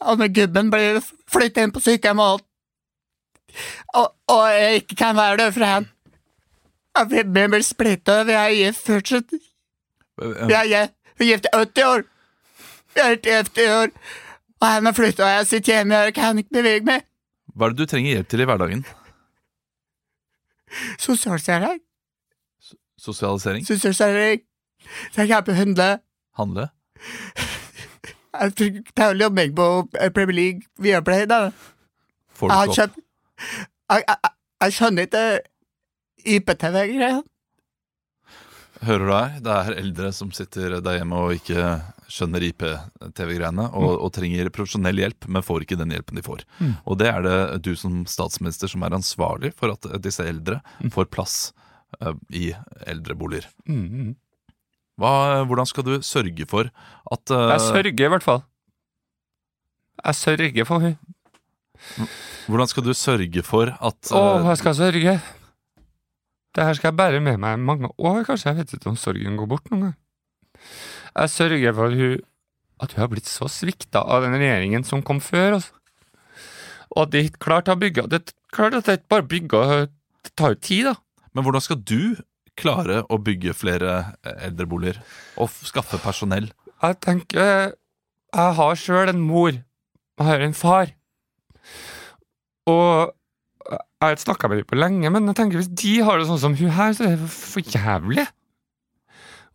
Anne gubben ble flyttet inn på sykehjem, og, og, og jeg ikke kan være der for han. Vi blir splittet, vi er fortsatt. Eh, er vi er gift i 80 år. Vi er gift i 80 år. Og han har flyttet, og jeg sitter hjemme og og kan ikke bevege meg. Hva er det du trenger hjelp til i hverdagen? Sosialsering, Sosialisering? Sosialisering. Så jeg kan hundre. Handle? Jeg fikk tåler meg på Premier League Viaplay, da. Får du ikke opp? Jeg, jeg, jeg skjønner ikke IPTV-greia. Hører du her? Det er eldre som sitter der hjemme og ikke skjønner IP-TV-greiene og, og trenger profesjonell hjelp, men får ikke den hjelpen de får. Og det er det du som statsminister som er ansvarlig for at disse eldre får plass uh, i eldreboliger. Mm. Hva, hvordan skal du sørge for at uh, Jeg sørger i hvert fall. Jeg sørger for henne. Hvordan skal du sørge for at Å, eh, jeg skal sørge. Det her skal jeg bære med meg mange år, kanskje. Jeg vet ikke om sorgen går bort noen gang. Jeg sørger for hun, at hun har blitt så svikta av den regjeringen som kom før Altså. Og at de ikke klarte å bygge Det er klart at det ikke bare bygger Det tar jo tid, da. Men hvordan skal du klare å bygge flere eh, eldreboliger og skaffe personell? Jeg tenker Jeg har sjøl en mor. Jeg har en far. Og jeg har ikke snakka med dem på lenge, men jeg tenker hvis de har det sånn som hun her, så er det for jævlig.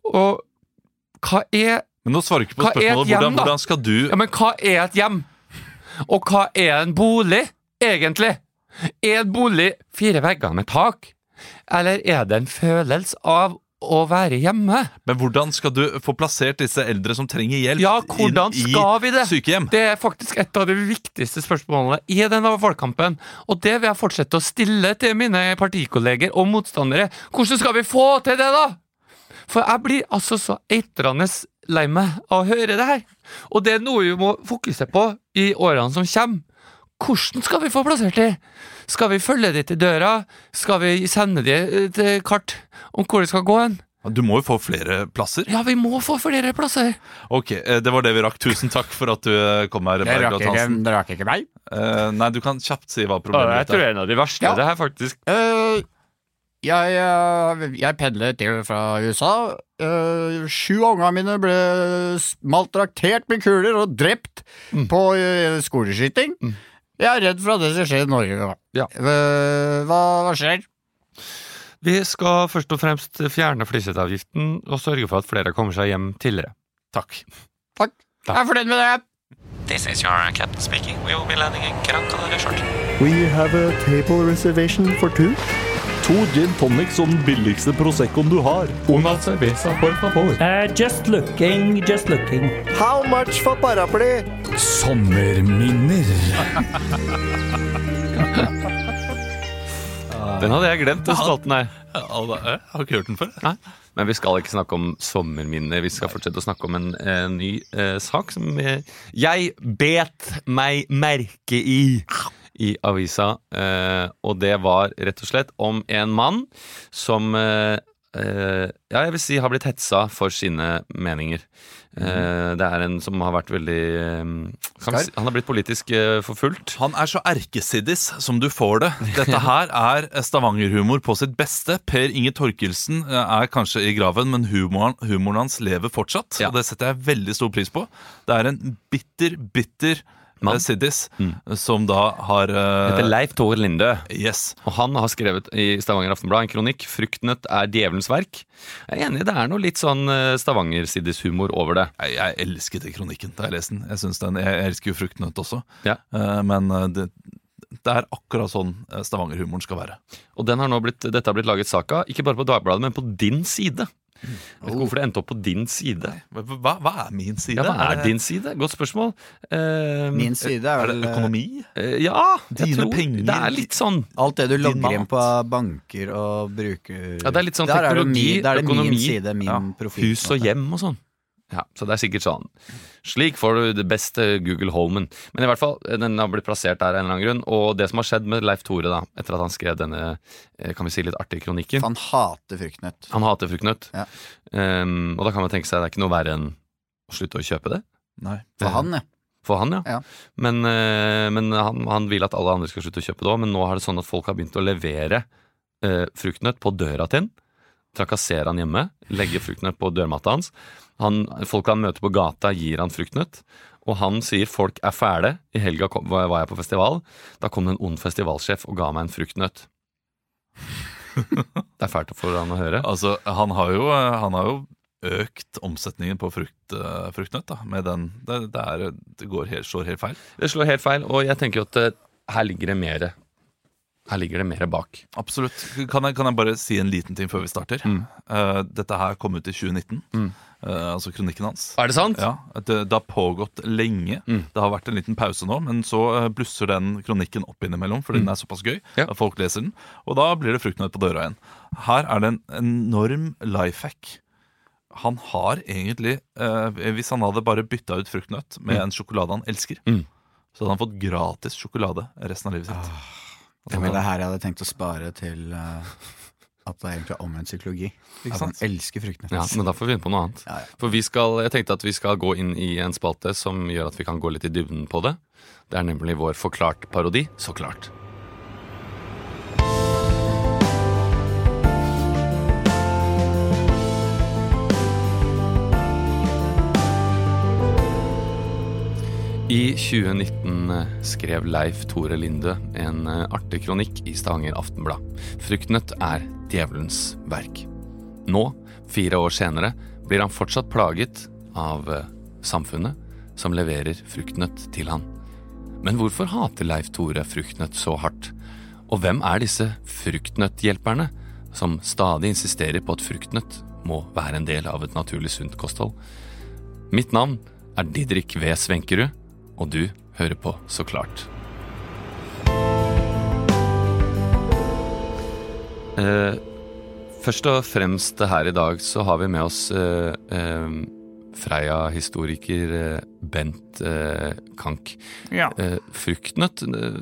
Og hva er Men nå svarer du ikke på spørsmålet. hjem, Hvordan, hvordan skal du Ja, men hva er et hjem? Og hva er en bolig, egentlig? Er en bolig fire vegger med tak? Eller er det en følelse av å være hjemme? Men hvordan skal du få plassert disse eldre som trenger hjelp Ja, hvordan inn skal vi i det? sykehjem? Det er faktisk et av de viktigste spørsmålene i denne valgkampen, og det vil jeg fortsette å stille til mine partikolleger og motstandere. Hvordan skal vi få til det, da? For jeg blir altså så eitrende lei meg av å høre det her. Og det er noe vi må fokusere på i årene som kommer. Hvordan skal vi få plassert det? Skal vi følge de til døra? Skal vi sende de et eh, kart om hvor de skal gå hen? Du må jo få flere plasser. Ja, vi må få flere plasser. Ok, eh, Det var det vi rakk. Tusen takk for at du eh, kom her. Det rakk ikke, det rakk ikke meg. Uh, nei, du kan kjapt si hva problemet jeg ditt tror er. det er en av de verste, Ja. det her, faktisk. Eh, jeg, eh, jeg pendlet til fra USA. Eh, sju av ungene mine ble maltraktert med kuler og drept på skoleskyting. Mm. Jeg er redd for at det skal skje i Norge. Ja. Eh, hva, hva skjer? Vi skal først og fremst fjerne flyseteavgiften og sørge for at flere kommer seg hjem tidligere. Takk. Takk. Jeg er fornøyd med det. This is your captain speaking. We will be landing in Gran Canaria shortly. We have a table reservation for two. To gin tonics og den billigste Proseccoen du har. Una cerveza, por favor. Uh, just looking, just looking. How much for paraply? Sommerminner. Den hadde jeg glemt, den spalten her. Jeg har ikke hørt den før. Nei. Men vi skal ikke snakke om sommerminner. Vi skal fortsette å snakke om en en ny eh, sak som eh, jeg bet meg merke i i avisa. Eh, og det var rett og slett om en mann som eh, eh, ja, jeg vil si har blitt hetsa for sine meninger. Eh, det er en som har vært veldig si, Han har blitt politisk forfulgt. Han er så erkesiddis som du får det. Dette her er Stavanger-humor på sitt beste. Per Inge Torkelsen er kanskje i graven, men humoren, humoren hans lever fortsatt. Ja. Og det setter jeg veldig stor pris på. Det er en bitter, bitter Mann. eh, siddis som da har uh, Heter Leif Tore Lindø. Yes. Og han har skrevet i Stavanger Aftenblad en kronikk 'Fruktnøtt er djevelens verk'. Jeg er enig, det er noe litt sånn Stavanger-Siddis-humor over det. Jeg, jeg elsket den kronikken da jeg leste den. Jeg, den, jeg elsker jo fruktnøtt også. Ja. uh, men eh, det, det er akkurat sånn eh, Stavanger-humoren skal være. Og den har blitt, dette har blitt laget sak av, ikke bare på Dagbladet, men på din side. Jeg vet ikke hvorfor det endte opp på din side. Hva, hva, er min side? Ja, Hva er din side? Godt spørsmål. Eh, Min side er Er det vel eh, økonomi? eh, ja, jeg Dine tror penger. Det er litt sånn. Alt det du logger inn på banker og bruker Ja, det er litt sånn Der er det teknologi, min, der er det økonomi, min side, min ja, profil. Hus og hjem og sånn. Ja, Så det er sikkert sånn. Slik får du det beste Google Homen. Men i hvert fall, den har blitt plassert der av en eller annen grunn. Og det som har skjedd med Leif Tore, da, etter at han skrev denne eh, kan vi si litt artige kronikken Han hater fruktnøtt. Han hater fruktnøtt. Ja. Um, og da kan man tenke seg det er ikke noe verre enn å slutte å kjøpe det. Nei. For han, ja. For han, ja. Ja. Men, uh, men han, han vil at alle andre skal slutte å kjøpe det òg. Men nå er det sånn at folk har begynt å levere uh, fruktnøtt på døra til han. Trakassere han hjemme. Legge fruktnøtt på dørmatta hans. Han, folk han møter på gata, gir han fruktnøtt. Og han sier folk er fæle. I helga kom, var var jeg på festival. Da kom det en ond festivalsjef og ga meg en fruktnøtt. Det er fælt for han å høre. Altså, han har jo, han har jo økt omsetningen på frukt, eh, fruktnøtt. Da, med den, det, det, er, det går helt, slår helt feil. Det slår helt feil, og jeg tenker jo at eh, her ligger det mere Her ligger det mer bak. Absolutt. Kan jeg, kan jeg bare si en liten ting før vi starter? Eh, dette her kom ut i 2019. eh, altså kronikken hans. Er det sant? Ja, det, det har pågått lenge. Det har vært en liten pause nå, men så uh, blusser den kronikken opp innimellom fordi den er såpass gøy Ja. at folk leser den. Og da blir det fruktnøtt på døra igjen. Her er det en enorm life hack. Han har egentlig, hvis han hadde bare bytta ut fruktnøtt med en sjokolade han elsker, Mm. så hadde han fått gratis sjokolade resten av livet sitt. Det var det her jeg hadde tenkt å spare til uh, at det er egentlig omvendt psykologi. Man sant? elsker fruktene. Ja, men da får vi finne på noe annet. Ja, ja. For vi skal, jeg tenkte at vi skal gå inn i en spalte som gjør at vi kan gå litt i dybden på det. Det er nemlig vår Forklart-parodi. Så klart. I 2019 skrev Leif Tore Linde en eh, artig kronikk i Stavanger Aftenblad. Fruktnøtt er djevelens verk. Nå, fire år senere, blir han fortsatt plaget av eh, samfunnet som leverer fruktnøtt til han. Men hvorfor hater Leif Tore fruktnøtt så hardt? Og hvem er disse fruktnøtthjelperne som stadig insisterer på at fruktnøtt må være en del av et naturlig sunt kosthold? Mitt navn er Didrik V. Svenkerud, og du hører på Så klart. Eh, først og fremst her i dag så har vi med oss eh, eh, Freia-historiker eh, Bent eh, Kank. Ja. Eh, fruktnøtt, eh,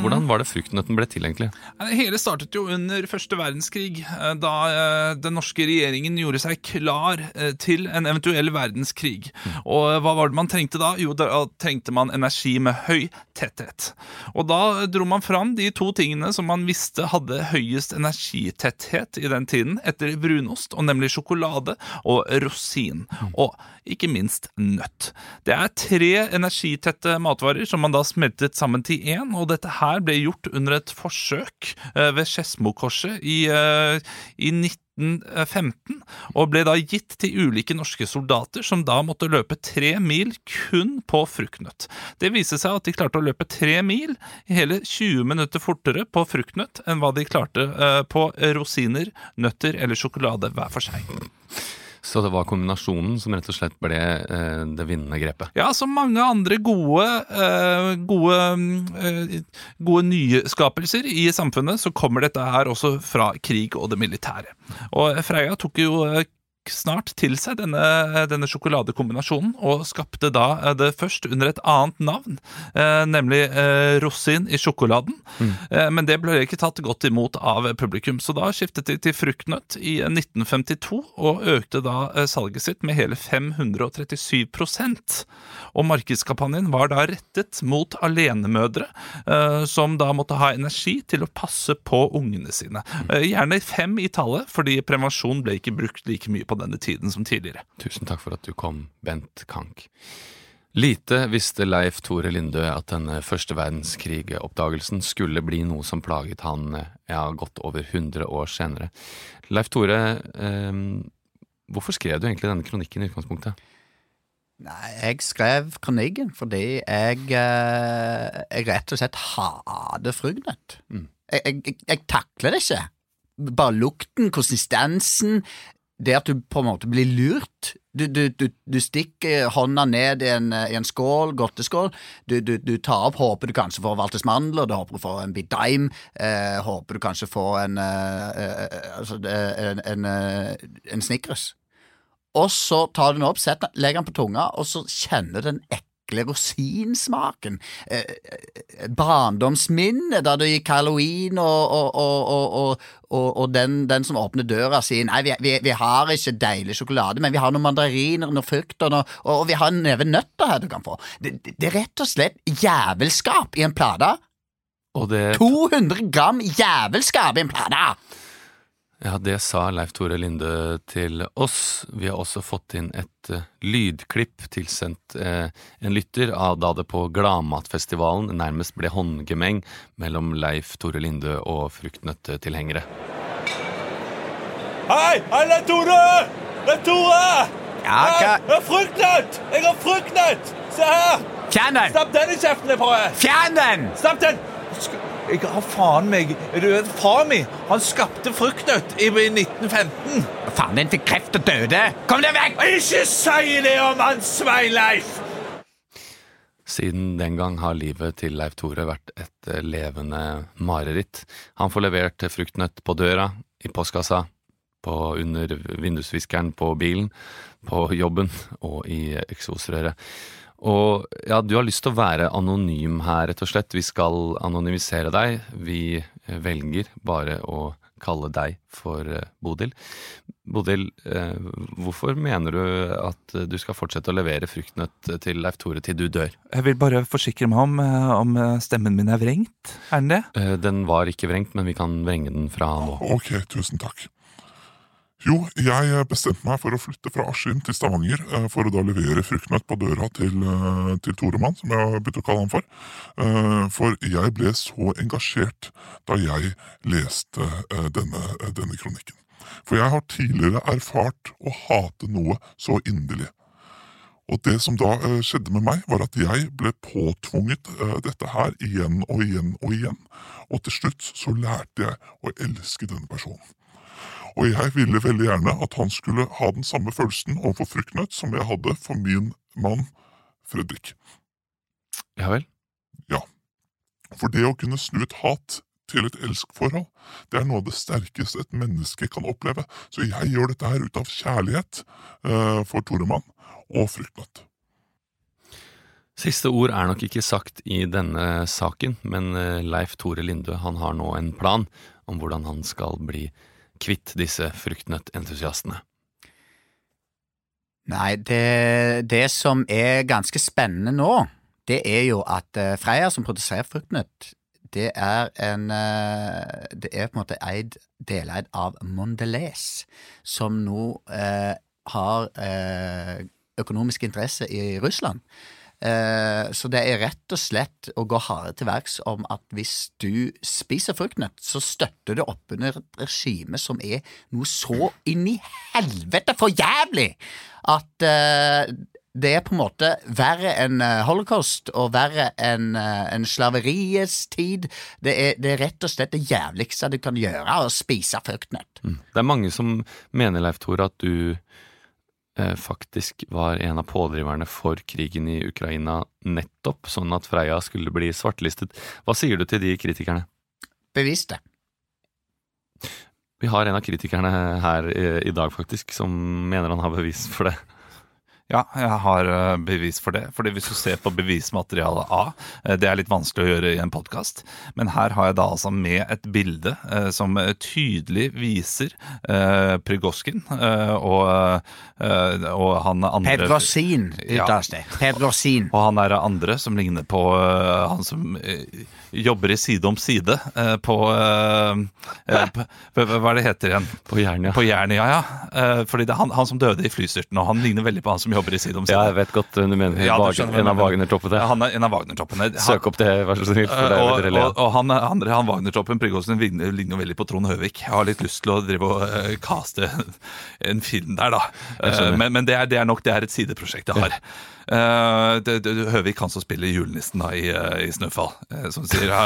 hvordan var det fruktnøtten ble til, egentlig? Det hele startet jo under første verdenskrig, eh, da eh, den norske regjeringen gjorde seg klar til en eventuell verdenskrig. Og eh, hva var det man trengte da? Jo, da trengte man energi med høy tetthet. Og da dro man fram de to tingene som man visste hadde høyest energitetthet i den tiden, etter brunost, og nemlig sjokolade og rosin. Og ikke minst nøtt. Det er tre energitette matvarer som man da smeltet sammen til én, og dette her ble gjort under et forsøk eh, ved Skedsmokorset i, eh, i 1915, og ble da gitt til ulike norske soldater som da måtte løpe tre mil kun på fruktnøtt. Det viste seg at de klarte å løpe tre mil hele 20 minutter fortere på fruktnøtt enn hva de klarte eh, på rosiner, nøtter eller sjokolade hver for seg. Så det var kombinasjonen som rett og slett ble eh, det vinnende grepet. Ja, som mange andre gode, eh, gode, eh, gode nyskapelser i samfunnet, så kommer dette her også fra krig og det militære. Og Freia tok jo snart til seg denne, denne sjokoladekombinasjonen, og skapte da eh, det først under et annet navn, eh, nemlig eh, rosin i sjokoladen. Mm. men det ble ikke tatt godt imot av publikum, så da skiftet de til fruktnøtt i 1952, og økte da salget sitt med hele 537% Og markedskampanjen var da rettet mot alenemødre, som da måtte ha energi til å passe på ungene sine. Eh, gjerne fem i tallet, fordi prevensjon ble ikke brukt like mye på denne tiden som tidligere. Tusen takk for at du kom, Bent Kank. Lite visste Leif Tore Lindø at denne første verdenskrig-oppdagelsen skulle bli noe som plaget han ja, godt over 100 år senere. Leif Tore, eh, hvorfor skrev du egentlig denne kronikken i utgangspunktet? Nei, jeg skrev kronikken fordi jeg, eh, jeg rett og slett hater fruktnøtt. Mm. Jeg, jeg, jeg, jeg takler det ikke. Bare lukten, konsistensen, det at du på en måte blir lurt. Du, du, du, du stikker hånda ned i en, i en skål, godteskål. Du, tar opp, håper du kanskje får Walters mandler, du håper du får en bit daim, eh, håper du kanskje får en, eh, eh, altså, en, en, eh, en Snickers. Og så tar du den opp, setter, legger den på tunga, og så kjenner du den ekle rosinsmaken. Eh, eh, barndomsminnet da du gikk halloween, og, og, og, og, den, den som åpner døra, sier nei, vi, vi, vi har ikke deilig sjokolade, men vi har noen mandariner, noen frukt, og, noe, og, vi har en neve nøtter her du kan få. Det, det, er rett og slett jævelskap i en plate. Det 200 gram jævelskap i en plate! Ja, det sa Leif Tore Linde til oss. Vi har også fått inn et eh, lydklipp tilsendt eh, en lytter av da det på Gladmatfestivalen nærmest ble håndgemeng mellom Leif Tore Linde og fruktnøttetilhengere. Hei, hei, Leif Tore! Leif Tore! Ja, hva- Jeg har fruktnøtt! Jeg har fruktnøtt! Se her! Fjern den! Stapp den i kjeften deg! Fjern den! Stapp den! Jeg har faen meg Du vet, Far mi han skapte fruktnøtt i 1915. Faen din fikk kreft og døde! Kom deg vekk! Ikke si det om han Sveinleif! Siden den gang har livet til Leif Tore vært et eh, levende mareritt. Han får levert fruktnøtt på døra, i postkassa, på under vindusviskeren på bilen, på jobben og i eksosrøret. Og ja, du har lyst til å være anonym her, rett og slett. Vi skal anonymisere deg. Vi eh, velger bare å kalle deg for eh, Bodil. Bodil, eh, hvorfor mener du at du skal fortsette å levere fruktnøtt til Leif Tore til du dør? Jeg vil bare forsikre meg om, om stemmen min er vrengt. Er den det? Den var ikke vrengt, men vi kan vrenge den fra nå. Ok, tusen takk. Jo, jeg bestemte meg for å flytte fra Askim til Stavanger eh, for å da levere fruktnøtt på døra til, eh, til Toremann, som jeg har begynt å kalle han for. Eh, For jeg ble så engasjert da jeg leste eh, denne, denne kronikken. For jeg har tidligere erfart å hate noe så inderlig. Og det som da eh, skjedde med meg, var at jeg ble påtvunget eh, dette her igjen og igjen og igjen. Og til slutt så lærte jeg å elske denne personen. Og jeg ville veldig gjerne at han skulle ha den samme følelsen overfor fruktnøtt som jeg hadde for min mann Fredrik. Ja vel? Ja. For det å kunne snu et hat til et elskforhold, det er noe av det sterkeste et menneske kan oppleve. Så jeg gjør dette her ut av kjærlighet eh, for Toremann og fruktnøtt. Siste ord er nok ikke sagt i denne saken, men eh, Leif Tore Lindø han har nå en plan om hvordan han skal bli kvitt disse fruktnøttentusiastene. Nei, det, det som er ganske spennende nå, det er jo at eh, Freia, som produserer fruktnøtt, det er en eh, Det er på en måte eid, deleid av Mondelez, som nå eh, har eh, økonomisk interesse i Russland. Eh, så det er rett og slett å gå hardere til verks om at hvis du spiser fruktnøtt, så støtter du opp under et regime som er noe så inn i helvete for jævlig at eh, det er på en måte verre enn eh, holocaust og verre enn en slaveriets tid. Det er, det er rett og slett det jævligste du kan gjøre, å spise fruktnøtt. Det er mange som mener, Leif Tore, at du faktisk var en av pådriverne for krigen i Ukraina nettopp, sånn at Freia skulle bli svartlistet. Hva sier du til de kritikerne? Bevis det. Vi har en av kritikerne her eh, i dag, faktisk, som mener han har bevis for det. Ja, jeg har eh, bevis for det. Fordi hvis du ser på bevismaterialet A, eh, det er litt vanskelig å gjøre i en podkast, men her har jeg da altså med et bilde eh, som tydelig viser eh, Prigozjin eh, og, eh, og han andre Pedrosin Ja. uttales det. Pedrosin. Og han er andre som ligner på han som jobber i Side om side eh, på eh, eh, p- p- Hva er det heter igjen? På Jernia. På Jernia, ja. Eh, fordi det er han, han som døde i flystyrten, og han ligner veldig på han som jobber i Side om side. Ja, jeg vet godt du mener. Ja, du Wagner- en av. Wagner-toppene. Ja, han er en av Wagner-toppene. Søk opp det, vær så snill. For det er og, vil dere og, og han han, han Wagner-toppen, Prigozjin, ligner jo veldig på Trond Høvik. Jeg har litt lyst til å drive og eh, caste en film der, da. Uh. Eh, men men det, er, det er nok det er et sideprosjekt jeg har. Eh, det, det, Høvik, han som spiller julenissen da i, uh, i Snøfall, uh, som sier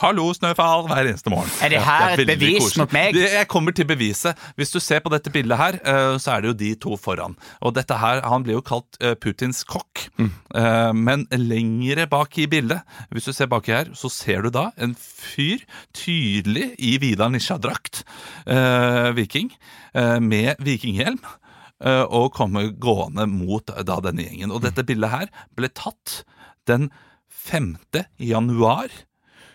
Hallo, Snøfall, hver eneste morgen. Er det her et bevis koselig. mot meg? Jeg kommer til beviset. Hvis du ser på dette bildet her, så er det jo de to foran. Og dette her, Han blir jo kalt Putins kokk. Mm. Men lengre bak i bildet, hvis du ser baki her, så ser du da en fyr tydelig i Vidar Nisja-drakt, eh, viking, med vikinghjelm. Eh, Og kommer gående mot da denne gjengen. Og dette bildet her ble tatt den 5. januar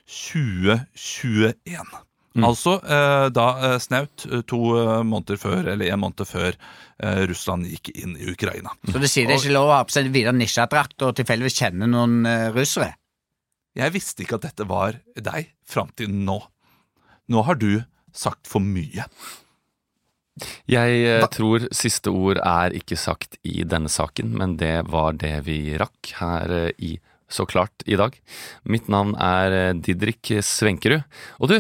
2021. Altså eh, da eh, snaut eh, to eh, måneder før, eller en måned før eh, Russland gikk inn i Ukraina. Så du sier det er ikke lov å ha på seg videre nisjedrakt og tilfeldigvis kjenne noen eh, russere? Jeg visste ikke at dette var deg fram til nå. Nå har du sagt for mye. Jeg Hva? tror siste ord er ikke sagt i denne saken, men det var det vi rakk her eh, i Så klart i dag. Mitt navn er eh, Didrik Svenkerud. Og du,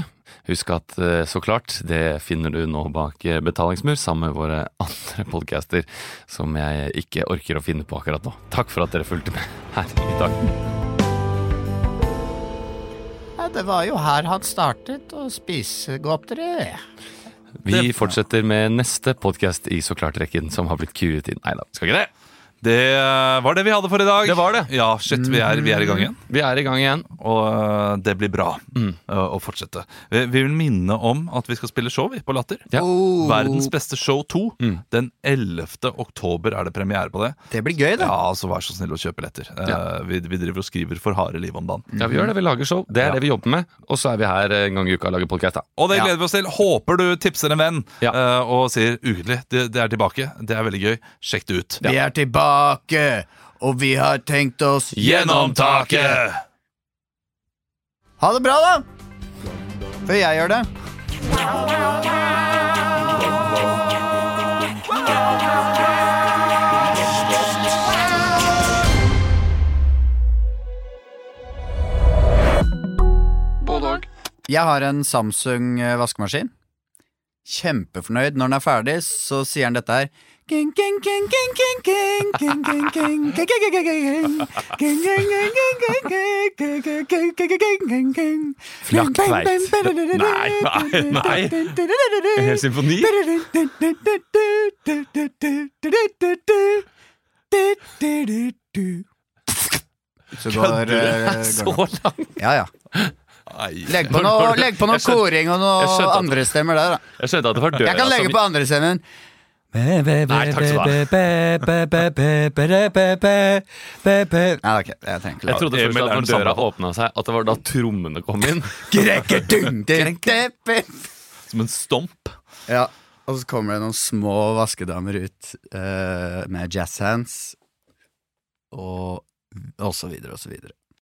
husk at eh, Så klart, det finner du nå bak eh, betalingsmur sammen med våre andre podcaster som jeg ikke orker å finne på akkurat nå. Takk for at dere fulgte med her i dag. Det var jo her han startet å spise godteri. Vi fortsetter med neste podkast i Så klart-rekken som har blitt kuet inn. Nei da, skal ikke det. Det eh, var det vi hadde for i dag. Det var det. Ja, shit, vi er, vi er i gang igjen. Vi er i gang igjen. Og eh, det blir bra eh, å fortsette. Vi, vi vil minne om at vi skal spille show vi, på Latter. Ja. Oh, Verdens beste show 2. Den 11. oktober er det premiere på det. Det blir gøy, det. Ja, så vær så snill å kjøpe billetter. Eh, Ja. vi, vi driver og skriver for harde liv om dagen. Ja, vi gjør det. Vi lager show. Det er Ja. det vi jobber med. Og så er vi her en gang i uka og lager podkast. Og det Ja. gleder vi oss til. Håper du tipser en venn Ja. eh, og sier ukentlig. Det, det er tilbake. Det er veldig gøy. Sjekk det ut. Vi er tilbake, og vi har tenkt oss Gjennom taket! Ha det bra, da! Før jeg gjør det. Jeg har en Samsung eh, vaskemaskin. Kjempefornøyd. Når den er ferdig, så sier den dette her. Flaktveit. Nei, nei, nei. En hel symfoni? Så går Så langt? Ja, ja. Legg på noe, legg på noe koring og noe andre stemmer der, da. Jeg skjønte at det var døra Jeg kan legge på andrestemmen. Nei, takk skal du ha. Jeg trodde først at er når døra åpna seg, at det var da trommene kom inn. Som en stomp. Ja, og så kommer det noen små vaskedamer ut eh, med jazzhands og, og så videre og så videre.